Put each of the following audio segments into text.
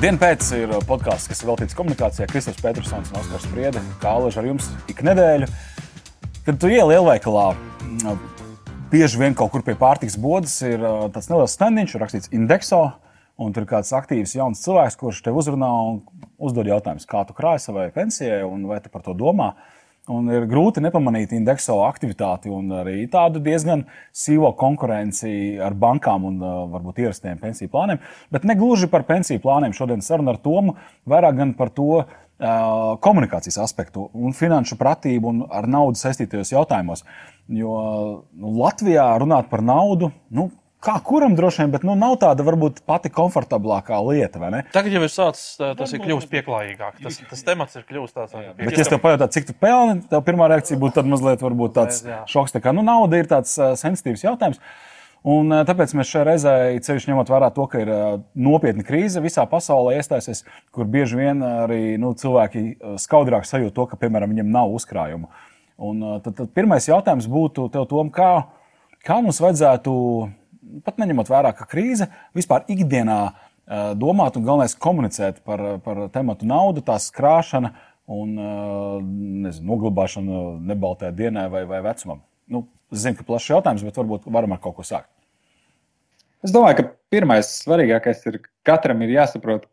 Dienu pēc ir podkāsts, kas ir veltīts komunikācijai. Kristofers Petersons un Oskars Spriede, kā alaži ar jums ik nedēļu. Kad tu ieli lielveikalā, bieži vien kaut kur pie pārtikas bodas ir tāds neliels standiņš, rakstīts indekso. Un tur ir kāds aktīvs jauns cilvēks, kurš te uzrunā un uzdod jautājumus, kā tu krāji savai pensijai un vai tu par to domā. Uh, Un ir grūti nepamanīt indekso aktivitāti un arī tādu diezgan sīvo konkurenci ar bankām un uh, varbūt ierastiem pensiju plāniem. Bet ne gluži par pensiju plāniem šodien saruna ar Tomu, vairāk gan par to uh, komunikācijas aspektu un finanšu pratību un ar naudu saistītajos jautājumos. Jo nu, Latvijā runāt par naudu, nu, Kā kuram droši vien, bet nu, nav tāda varbūt pati komfortablākā lieta. Tagad jau ir sācis, tas ir kļuvis pieklājīgāk. Tas, tas temats ir kļuvis tāds - bet, ja es tev pajautātu, cik tu pelni, tev pirmā reakcija būtu mazliet tāds šoks. Tā kā nu, nauda ir tāds sensitīvs jautājums. Un, tāpēc mēs šajā reizē, ceļš ņemot vērā to, ka ir nopietna krīze visā pasaulē iestājusies, kur bieži vien arī nu, cilvēki skaudrāk sajūt to, ka, piemēram, viņiem nav uzkrājumu. Un, tad, tad pirmais jautājums būtu tev, Tom, kā, kā mums vajadzētu pat neņemot vērā, ka krīze vispār ikdienā domāt un galvenais komunicēt par, par tematu naudu, tās krāšana un nezinu, noglabāšana nebaltajā dienā vai, vai vecumam. Nu, es zinu, ka plašs jautājums, bet varbūt varam ar kaut ko sākt. Es domāju, ka pirmais svarīgākais ir katram ir jāsaprot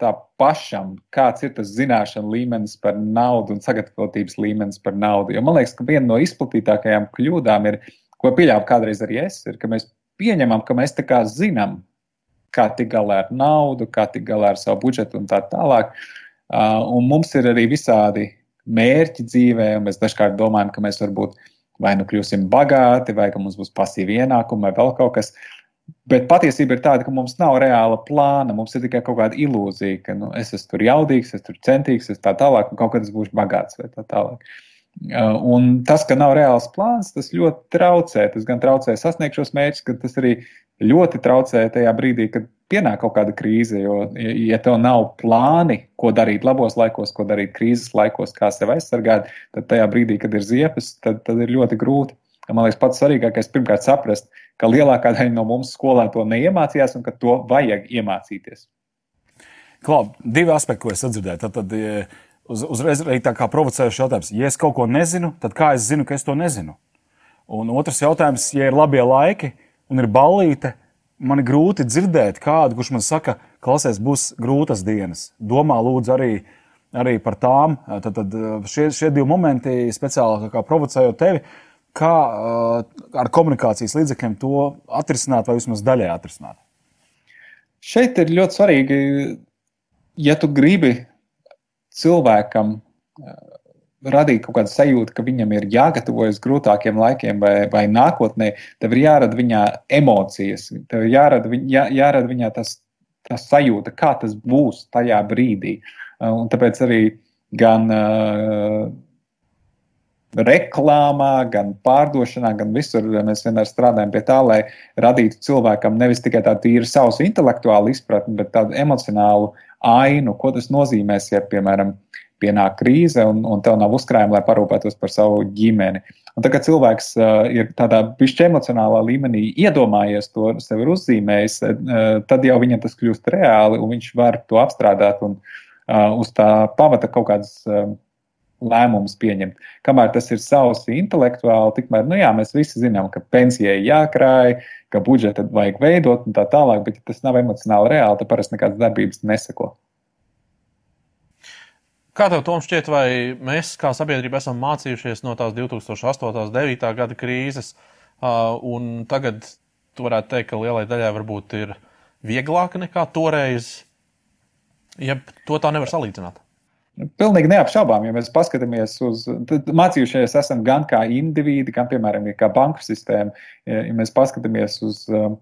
tā pašam, kāds ir tas zināšanu līmenis par naudu un sagatavotības līmenis par naudu. Jo man liekas, ka viena no izplatītākajām kļūdām ir, ko pieļāvu kādreiz arī es, ir, ka mēs pieņemam, ka mēs tā kā zinām, kā tikt galā ar naudu, kā tikt galā ar savu budžetu un tā tālāk. Un mums ir arī visādi mērķi dzīvē, un mēs dažkārt domājam, ka mēs varbūt vai nu kļūsim bagāti, vai ka mums būs pasīvi ienākumi, vai vēl kaut kas. Bet patiesība ir tāda, ka mums nav reāla plāna. Mums ir tikai kaut kāda ilūzija, ka nu, es esmu tur jaudīgs, es esmu centīgs, es tā tālāk, un kaut kad es būšu bagāts vai tā tālāk. Uh, Un tas, ka nav reāls plāns, tas ļoti traucē. Tas gan traucē sasniegt šos mērķus, bet tas arī ļoti traucē tajā brīdī, kad pienāk kaut kāda krīze. Jo, ja tev nav plāni, ko darīt labos laikos, ko darīt krīzes laikos, kā sevi aizsargāt, tad tajā brīdī, kad ir ziepes, tad, tad ir ļoti grūti. Man liekas, pats svarīgākais ir pirmkārt saprast, ka lielākā daļa no mums skolā to neiemācījās un ka to vajag iemācīties. Klau, divi aspekti, ko es dzirdēju. Tad, tad, uz, uzreiz arī tā kā provocējuši jautājums. Ja es kaut ko nezinu, tad kā es zinu, ka es to nezinu? Un otrs jautājums, ja ir labie laiki un ir ballīte, man ir grūti dzirdēt kādu, kurš man saka, klausies, būs grūtas dienas. Domā lūdzu arī, arī par tām. Tad, tad šie, šie divi momenti speciāli provocējot tevi. Kā ar komunikācijas līdzekļiem to atrisināt, vai vismaz daļai atrisināt? Šeit ir ļoti svarīgi, ja tu gribi cilvēkam eh, radīt kaut kādu sajūtu, ka viņam ir jāgatavojas grūtākiem laikiem vai, vai nākotnē, tev ir jārada viņā emocijas, tev ir jārada, jā, jārada viņā tas, tas sajūta, kā tas būs tajā brīdī. Eh, un tāpēc arī gan uh, reklāmā, gan pārdošanā, gan visur mēs vienmēr strādājam pie tā, lai radītu cilvēkam nevis tikai tādu tīru savu intelektuālu izpratni, bet tādu emocionālu ainu, ko tas nozīmēs, ja, piemēram, pienāk krīze un, un tev nav uzkrājuma, lai parūpētos par savu ģimeni. Un tad, kad cilvēks uh, ir tādā pišķi emocionālā līmenī iedomājies to, sev ir uzzīmējis, uh, tad jau viņam tas kļūst reāli un viņš var to apstrādāt un uh, uz tā pamata kaut kādas uh, lēmumus pieņemt. Kamēr tas ir savs intelektuāli, tikmēr, nu jā, mēs visi zinām, ka pensijai jākrāj, ka budžetu vajag veidot un tā tālāk, bet ja tas nav emocionāli reāli, tad parasti nekādas darbības neseko. Kā tev Tom šķiet, vai mēs kā sabiedrība esam mācījušies no tās 2008. un 2009. gada krīzes, un tagad tu varētu teikt, ka lielai daļai varbūt ir vieglāk nekā toreiz, ja to tā nevar salīdzināt? Pilnīgi neapšaubām, ja mēs paskatāmies uz, mācījušies esam gan kā indivīdi, gan, piemēram, kā banku sistēma. Ja mēs paskatāmies uz uh,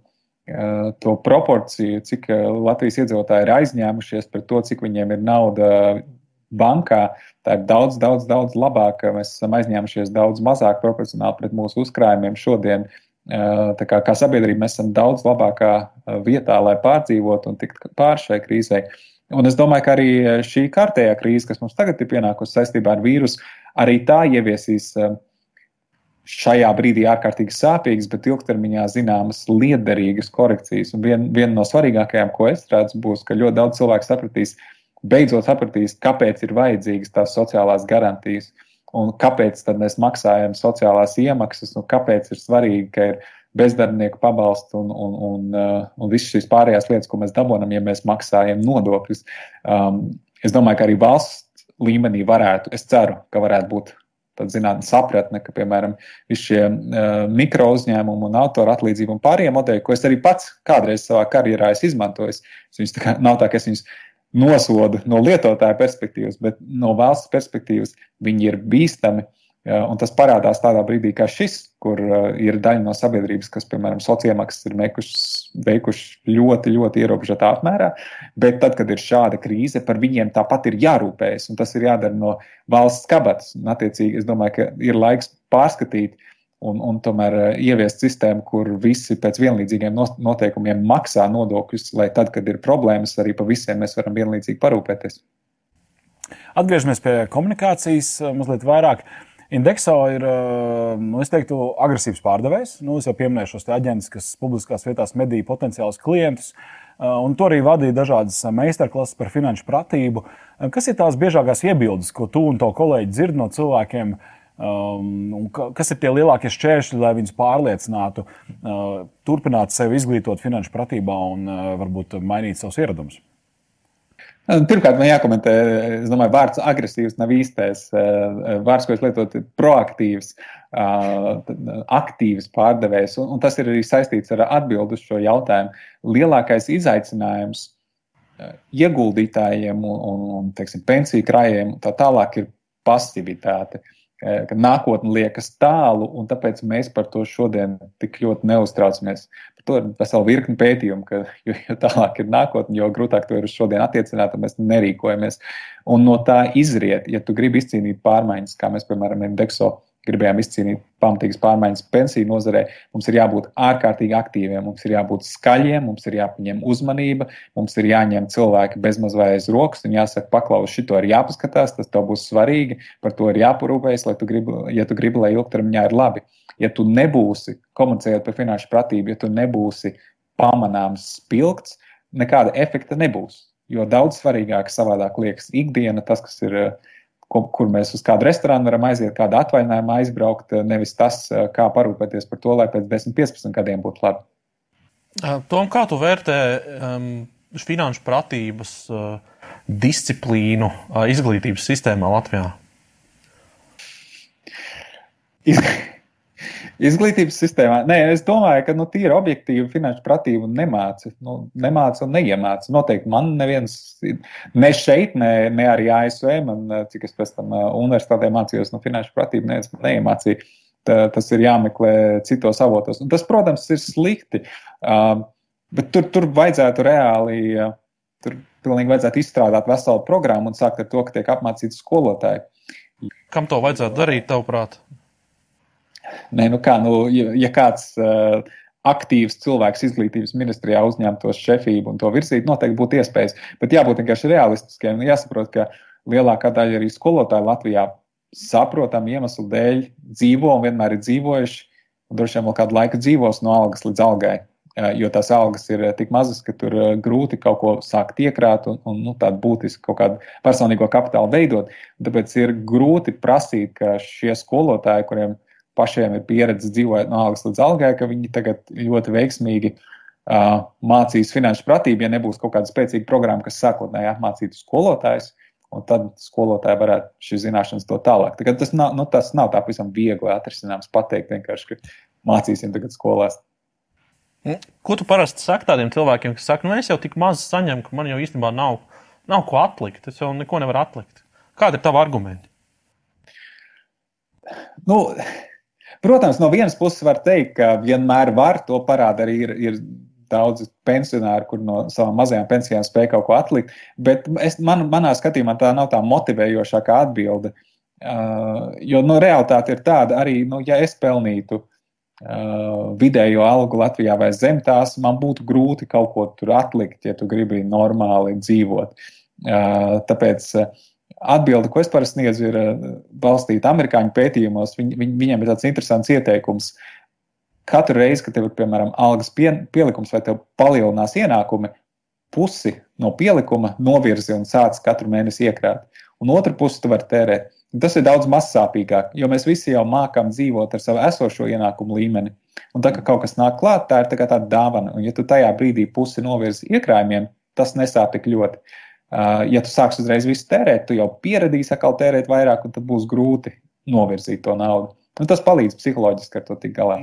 to proporciju, cik Latvijas iedzīvotāji ir aizņēmušies par to, cik viņiem ir nauda bankā, tā ir daudz, daudz, daudz labāka. Mēs esam aizņēmušies daudz mazāk proporcionāli pret mūsu uzkrājumiem šodien. Tā kā, kā sabiedrība mēs esam daudz labākā vietā, lai pārdzīvotu un tiktu pāri šai krīzei. Un es domāju, ka arī šī kārtējā krīze, kas mums tagad ir pienākusi saistībā ar vīrusu, arī tā ieviesīs uh, šajā brīdī ārkārtīgi sāpīgas, bet ilgtermiņā zināmas liederīgas korekcijas. Un viena vien no svarīgākajām, ko es redzu, būs, ka ļoti daudz cilvēku sapratīs, beidzot sapratīs, kāpēc ir vajadzīgas tās sociālās garantijas un kāpēc mēs maksājam sociālās iemaksas un kāpēc ir svarīgi, ka ir bezdarbnieku pabalstu un, un, un, uh, un visas šīs pārējās lietas, ko mēs dabūjam, ja mēs maksājam nodokļus. Um, es domāju, ka arī valsts līmenī varētu, es ceru, ka varētu būt tāda zinātnē sapratne, ka, piemēram, visi šie uh, mikro uzņēmumi un autora atlīdzību un pārējie modeļi, ko es arī pats kādreiz savā karjerā esmu izmantojis, viņus tā kā, nav tā, ka es viņus nosodu no lietotāja perspektīvas, bet no valsts perspektīvas viņi ir bīstami. Uh, Un tas parādās tādā brīdī, kā šis, kur uh, ir daļa no sabiedrības, kas, piemēram, sociālmaksas ir veikuši ļoti, ļoti ierobežotā apmērā. Bet tad, kad ir šāda krīze, par viņiem tāpat ir jārūpējas, un tas ir jādara no valsts kabatas. Un, attiecīgi, es domāju, ka ir laiks pārskatīt un, un tomēr uh, ieviest sistēmu, kur visi pēc vienlīdzīgiem noteikumiem maksā nodokļus, lai tad, kad ir problēmas, arī pa visiem mēs varam vienlīdzīgi parūpēties. Atgriežamies pie komunikācijas uh, mazliet vairāk. Uh, Indekso ir, eh, nu, teiktu, agresīvs pārdevējs. Nu, es jau pieminēju šos aģentus, kas publiskās vietās medīja potenciālus klientus. Eh, un to arī vadīja dažādas meistarklases par finanšu pratību. Eh, kas ir tās biežākās iebildes, ko tu un to kolēģi dzird no cilvēkiem? Um, kas ir tie lielākie šķēršļi, lai viņus pārliecinātu, uh, turpināt sevi izglītot finanšu pratībā un uh, varbūt mainīt savus ieradumus? Pirmkārt, man jākomentē, es domāju, vārds agresīvs nav īstais. Vārds, ko es lietotu, ir proaktīvs, aktīvs pārdevējs. Un, tas ir arī saistīts ar atbildi uz šo jautājumu. Lielākais izaicinājums ieguldītājiem un, un, un teiksim, pensiju krājiem tā tālāk ir pasivitāte. Nākotne liekas tālu, un tāpēc mēs par to šodien tik ļoti neuztraucamies. To ir vesela virkni pētījumu, ka jo, jo tālāk ir nākotne, jo grūtāk to ir uz šodien attiecināt, un mēs nerīkojamies. Un no tā izriet, ja tu gribi izcīnīt pārmaiņas, kā mēs, piemēram, Indekso gribējām izcīnīt pamatīgas pārmaiņas pensiju nozarē, mums ir jābūt ārkārtīgi aktīviem, mums ir jābūt skaļiem, mums ir jāpaņem uzmanība, mums ir jāņem cilvēki bezmaz vai aiz rokas un jāsaka, paklaus, šito ir jāpaskatās, tas tev būs svarīgi, par to ir jāparūpējas, lai tu gribi, ja tu gribi, lai ilgtermiņā ir labi ja tu nebūsi komunicējot par finanšu pratību, ja tu nebūsi pamanāms spilgts, nekāda efekta nebūs. Jo daudz svarīgāk savādāk liekas ikdiena, tas, kas ir, kur, kur mēs uz kādu restorānu varam aiziet, kādu atvaļinājumu aizbraukt, nevis tas, kā parūpēties par to, lai pēc 10, 15 gadiem būtu labi. Tom, kā tu vērtē um, finanšu pratības uh, disciplīnu uh, izglītības sistēmā Latvijā? Izglītības sistēmā. Nē, es domāju, ka nu, tīri objektīvi finanšu pratību nemāca. Nu, nemāca un neiemāca. Noteikti man neviens, ne šeit, ne, ne arī ASV, man, cik es pēc tam uh, universitātē mācījos no finanšu pratību, neviens man neiemācīja. Tā, tas ir jāmeklē citos avotos. Un tas, protams, ir slikti. Uh, bet tur, tur vajadzētu reāli. Uh, tur pilnīgi vajadzētu izstrādāt veselu programmu un sākt ar to, ka tiek apmācīti skolotāji. Kam to vajadzētu darīt, tavuprāt? Nē, nu kā, nu, ja, ja kāds uh, aktīvs cilvēks izglītības ministrijā uzņemtos šefību un to virsīt, noteikti būtu iespējas. Bet jābūt vienkārši realistiskiem. Nu, jāsaprot, ka lielākā daļa arī skolotāju Latvijā saprotam iemeslu dēļ dzīvo un vienmēr ir dzīvojuši, un droši vien vēl kādu laiku dzīvos no algas līdz algai. Jo tās algas ir tik mazas, ka tur grūti kaut ko sākt iekrāt un, un nu, tādu būtisku kaut kādu personīgo kapitālu veidot. Tāpēc ir grūti prasīt, ka šie skolotāji, kuriem pašiem ir pieredze dzīvojot no algas līdz algai, ka viņi tagad ļoti veiksmīgi uh, mācīs finanšu pratību, ja nebūs kaut kāda spēcīga programma, kas sākotnēji apmācītu skolotājus. Un tad skolotāji varētu šīs zināšanas dot tālāk. Tagad tas nav, nu, tas nav tā pavisam viegli atrisināms pateikt, vienkārši, ka mācīsim tagad skolās. Nu, ko tu parasti saki tādiem cilvēkiem, kas saka, nu es jau tik maz saņemu, ka man jau īstenībā nav, nav ko atlikt, es jau neko nevaru atlikt? Kādi ir tavi argumenti? Nu, Protams, no vienas puses var teikt, ka vienmēr var, to parāda arī ir, ir daudzi pensionāri, kur no savām mazajām pensijām spēj kaut ko atlikt. Bet es, man, manā skatījumā tā nav tā motivējošākā atbilde. Uh, jo nu, realitāte ir tāda, arī, nu, ja es pelnītu uh, vidējo algu Latvijā vai zem tās, man būtu grūti kaut ko tur atlikt, ja tu gribi normāli dzīvot. Uh, tāpēc uh, atbilde, ko es parasti sniedzu, ir balstīta amerikāņu pētījumos. Viņ, viņ, viņiem ir tāds interesants ieteikums. Katru reizi, kad tev ir, piemēram, algas pie, pielikums vai tev palielinās ienākumi, pusi no pielikuma novirzi un sāc katru mēnesi iekrāt. Un otru pusi tu vari tērēt. Tas ir daudz mazsāpīgāk, jo mēs visi jau mākam dzīvot ar savu esošo ienākumu līmeni. Un tā, ka kaut kas nāk klāt, tā ir tā tāda dāvana. Un, ja tu tajā brīdī pusi novirzi iekrājumiem, tas nesāp tik ļoti. Ja tu sāksi uzreiz visu tērēt, tu jau pieradīsi atkal tērēt vairāk, un tad būs grūti novirzīt to naudu. Un tas palīdz psiholoģiski ar to tik galā.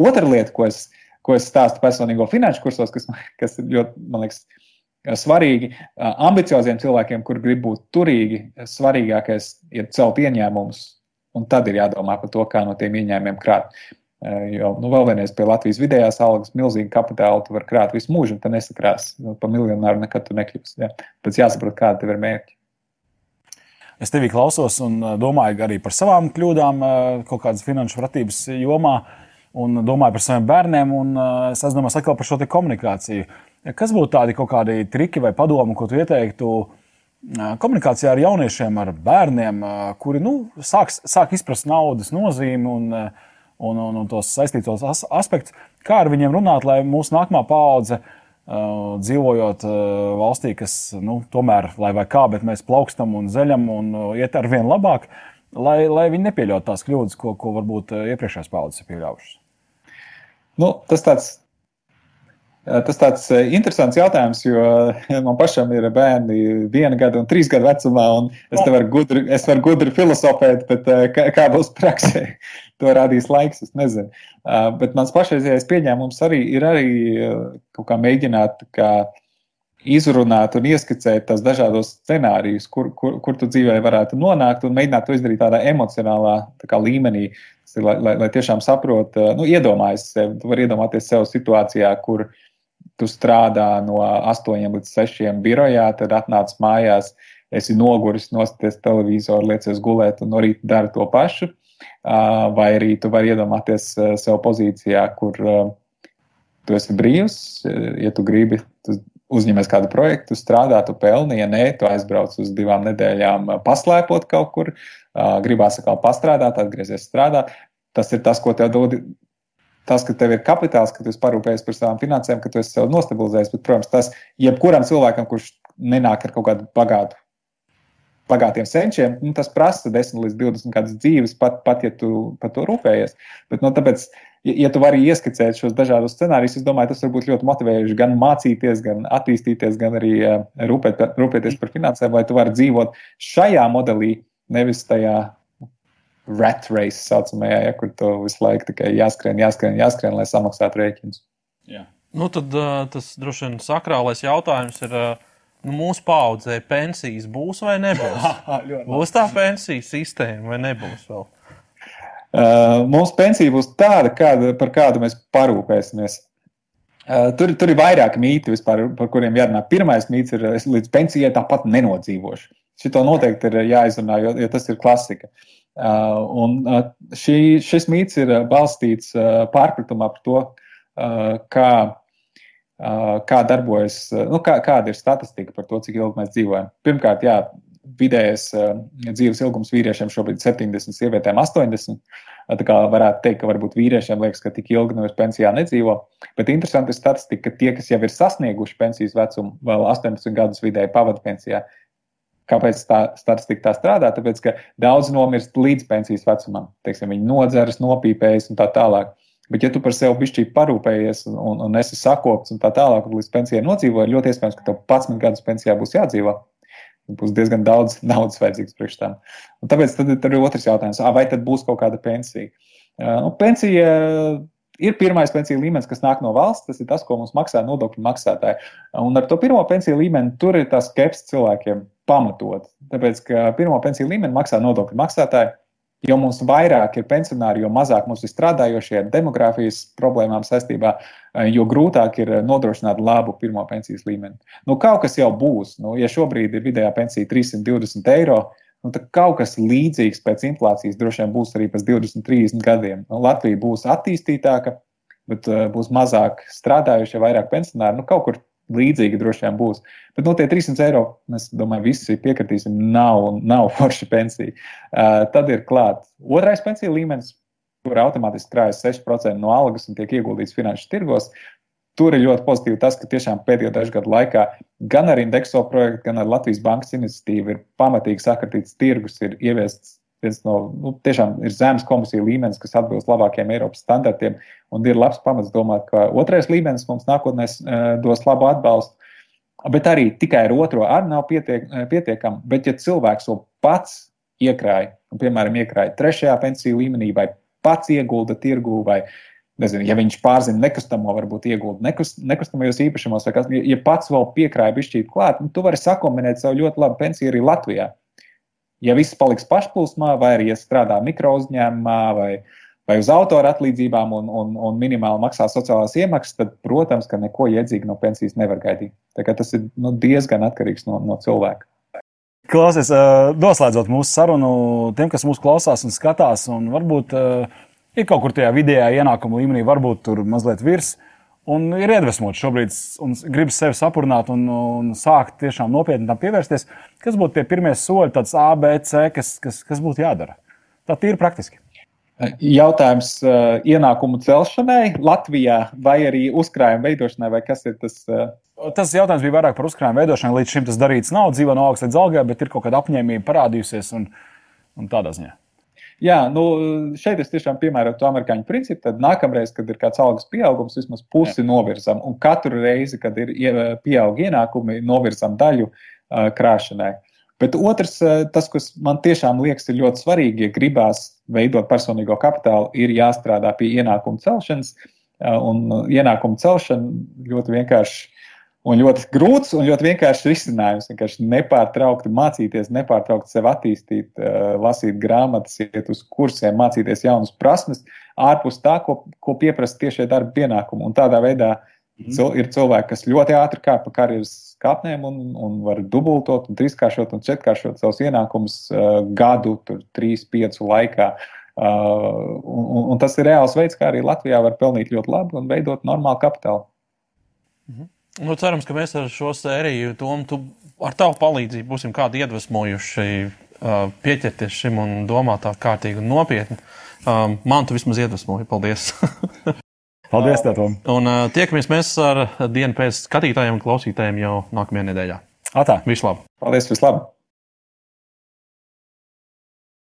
Otra lieta, ko es ko es stāstu personīgo finanšu kursos, kas, kas ir ļoti, man liekas, svarīgi. Ambicioziem cilvēkiem, kur grib būt turīgi, svarīgākais ir celt ieņēmumus, un tad ir jādomā par to, kā no tiem ieņēmumiem krāt. Jo, nu, vēl vienreiz pie Latvijas vidējās algas milzīga kapitāla tu vari krāt visu mūžu, un tad nesakrās. Nu, pa miljonāru nekad tu nekļūsi. Ja? Pēc jāsaprot, kāda tev ir mērķi. Es tevī klausos un domāju arī par savām kļūdām, kaut kādas finanšu pratības jomā. Un domāju par saviem bērniem, un es aizdomājos atkal par šo komunikāciju. Kas būtu tādi kaut kādi triki vai padomi, ko tu ieteiktu komunikācijā ar jauniešiem, ar bērniem, kuri nu, sāk, sāk izprast naudas nozīmi un, un, un, un tos saistītos as aspektus? Kā ar viņiem runāt, lai mūsu nākamā paudze Uh, dzīvojot uh, valstī, kas nu, tomēr, lai vai kā, bet mēs plaukstam un zeļam un uh, iet ar vien labāk, lai, lai viņi nepieļautu tās kļūdas, ko, ko varbūt iepriekšējās paudzes ir pieļāvušas. Nu, tas tāds Tas tāds interesants jautājums, jo man pašam ir bērni viena gada un trīs gadu vecumā, un es te varu gudri, es varu gudri filozofēt, bet kā, būs praksē, to rādīs laiks, es nezinu. Bet mans pašreizējais pieņēmums arī ir arī kaut kā mēģināt kā izrunāt un ieskicēt tās dažādos scenārijus, kur, kur, kur tu dzīvē varētu nonākt un mēģināt to izdarīt tādā emocionālā tā kā, līmenī, lai, lai, lai tiešām saprotu, nu, iedomājies sevi. Tu vari iedomāties sev situācijā, kur tu strādā no 8 līdz 6 birojā, tad atnāc mājās, esi noguris, nostāties televizoru, liecies gulēt un no rīta dari to pašu. Vai arī tu vari iedomāties sev pozīcijā, kur tu esi brīvs, ja tu gribi, tu uzņemies kādu projektu, strādā, tu pelni, ja nē, tu aizbrauc uz divām nedēļām paslēpot kaut kur, gribās atkal pastrādāt, atgriezties strādāt. Tas ir tas, ko tev dod. Tas, ka tev ir kapitāls, ka tu esi parūpējies par savām finansēm, ka tu esi sev nostabilizējis. Bet, protams, tas jebkuram cilvēkam, kurš nenāk ar kaut kādu bagātu, bagātiem senčiem, nu, tas prasa 10 līdz 20 gadus dzīves, pat, pat ja tu par to rūpējies. Bet, nu, tāpēc, ja, ja tu vari ieskicēt šos dažādus scenārijus, es domāju, tas var būt ļoti motivējoši gan mācīties, gan attīstīties, gan arī uh, rūpēt, rūpēties par finansēm, lai tu vari dzīvot šajā modelī, nevis tajā rat race saucamajā, ja, kur tu visu laiku tikai jāskrien, jāskrien, jāskrien, lai samaksātu rēķinus. Jā. Nu, tad tas droši vien sakrālais jautājums ir, nu, mūsu paudzē pensijas būs vai nebūs? būs tā pensiju sistēma vai nebūs vēl? Uh, mums pensija būs tāda, kāda, par kādu mēs parūpēsimies. Uh, tur, tur ir vairāk mīti, vispār, par kuriem jārunā. Pirmais mīts ir, es līdz pensijai tāpat nenodzīvošu. Šito noteikti ir jāizrunā, jo, jo tas ir klasika. Uh, un uh, šī, šis mīts ir balstīts uh, pārpratumā par to, uh, kā, uh, kā darbojas, uh, nu, kā, kāda ir statistika par to, cik ilgi mēs dzīvojam. Pirmkārt, jā, vidējais uh, dzīves ilgums vīriešiem šobrīd ir 70, sievietēm 80. Tā kā varētu teikt, ka varbūt vīriešiem liekas, ka tik ilgi no pensijā nedzīvo. Bet interesanti ir statistika, ka tie, kas jau ir sasnieguši pensijas vecumu, vēl 18 gadus vidēji pavadu pensijā, Kāpēc tā statistika tā strādā? Tāpēc, ka daudz nomirst līdz pensijas vecumam. Teiksim, viņi nodzeras, nopīpējas un tā tālāk. Bet, ja tu par sevi bišķīgi parūpējies un, un, un esi sakopts un tā tālāk, un līdz pensijai nodzīvo, ir ļoti iespējams, ka tev 11 gadus pensijā būs jādzīvo. Būs diezgan daudz naudas vajadzīgs priekš tam. Un tāpēc tad, tad ir otrs jautājums, vai tad būs kaut kāda pensija? Uh, pensija ir pirmais pensiju līmenis, kas nāk no valsts, tas ir tas, ko mums maksā nodokļu maksātāji. Un ar to pirmo pensiju līmeni tur ir tas skepsis cilvēkiem pamatot. Tāpēc, ka pirmo pensiju līmeni maksā nodokļu maksātāji. Jo mums vairāk ir pensionāri, jo mazāk mums ir strādājošie ar demogrāfijas problēmām saistībā, jo grūtāk ir nodrošināt labu pirmo pensijas līmeni. Nu, kaut kas jau būs. Nu, ja šobrīd ir vidējā pensija 320 eiro, nu, tad kaut kas līdzīgs pēc inflācijas droši vien būs arī pēc 20, 30 gadiem. Nu, Latvija būs attīstītāka, bet uh, būs mazāk strādājušie, vairāk pensionāri. Nu, kaut kur līdzīgi droši vien būs. Bet no tie 300 eiro, mēs domājam, visi piekritīsim, nav, nav forša pensija. Uh, tad ir klāts otrais pensiju līmenis, kur automātiski krājas 6% no algas un tiek ieguldīts finanšu tirgos. Tur ir ļoti pozitīvi tas, ka tiešām pēdējo dažu gadu laikā gan ar indekso projektu, gan ar Latvijas bankas iniciatīvu ir pamatīgi sakritīts tirgus, ir ieviests viens no nu, tiešām ir zemes komisiju līmenis, kas atbilst labākiem Eiropas standartiem, un ir labs pamats domāt, ka otrais līmenis mums nākotnē uh, dos labu atbalstu. Bet arī tikai ar otro arī nav pietiek, pietiekami. Bet, ja cilvēks to pats iekrāja, un, piemēram, iekrāja trešajā pensiju līmenī, vai pats iegulda tirgū, vai nezinu, ja viņš pārzina nekustamo, varbūt iegulda nekust, nekustamajos īpašumos, vai kas, ja pats vēl piekrāja bišķīt klāt, nu, tu vari sakombinēt savu ļoti labu pensiju arī Latvijā ja viss paliks pašplūsmā, vai arī ja strādā mikro uzņēmumā, vai, vai uz autora atlīdzībām un, un, un minimāli maksā sociālās iemaksas, tad, protams, ka neko iedzīgu no pensijas nevar gaidīt. Tas ir nu, diezgan atkarīgs no, no cilvēka. Klausies, noslēdzot mūsu sarunu, tiem, kas mūsu klausās un skatās, un varbūt ir kaut kur tajā vidējā ienākuma līmenī, varbūt tur mazliet virs, un ir iedvesmots šobrīd un grib sevi sapurināt un, un sākt tiešām nopietni tam pievērsties. Kas būtu tie pirmie soļi, tāds A, B, C, kas, kas, kas būtu jādara? Tā ir praktiski. Jautājums uh, ienākumu celšanai Latvijā vai arī uzkrājuma veidošanai, vai kas ir tas? Uh... Tas jautājums bija vairāk par uzkrājumu veidošanu. Līdz šim tas darīts nav, dzīvo no augsta līdz algai, bet ir kaut kāda apņēmība parādījusies un, un tādā ziņā. Jā, nu, šeit es tiešām piemērotu to amerikāņu principu. Tad nākamreiz, kad ir kāds algas pieaugums, vismaz pusi Jā. novirzam. Un katru reizi, kad ir pieaug ienākumi, novirzam daļu krāšanai. Bet otrs, tas, kas man tiešām liekas, ir ļoti svarīgi, ja gribās veidot personīgo kapitālu, ir jāstrādā pie ienākumu celšanas. Un ienākumu celšana ļoti vienkārši Un ļoti grūts un ļoti vienkāršs risinājums. Vienkārši nepārtraukti mācīties, nepārtraukti sev attīstīt, uh, lasīt grāmatas, iet uz kursiem, mācīties jaunas prasmes, ārpus tā, ko, ko pieprasa tiešie darba pienākumi. Un tādā veidā mm. ir cilvēki, kas ļoti ātri kāp pa karjeras kāpnēm un, un var dubultot, un trīskāršot un četrkāršot savus ienākumus uh, gadu, tur, trīs, piecu laikā. Uh, un, un tas ir reāls veids, kā arī Latvijā var pelnīt ļoti labi un veidot normālu kapitālu. -hmm. Nu, cerams, ka mēs ar šo sēriju, Tom, tu ar tavu palīdzību būsim kādi iedvesmojuši uh, pieķerties šim un domāt tā kārtīgi un nopietni. Um, man tu vismaz iedvesmoji. Paldies! Paldies, tev, Tom! Un uh, tiekamies mēs ar dienu pēc skatītājiem un klausītājiem jau nākamajā nedēļā. Atā! Vislabāk! Paldies, vislabāk!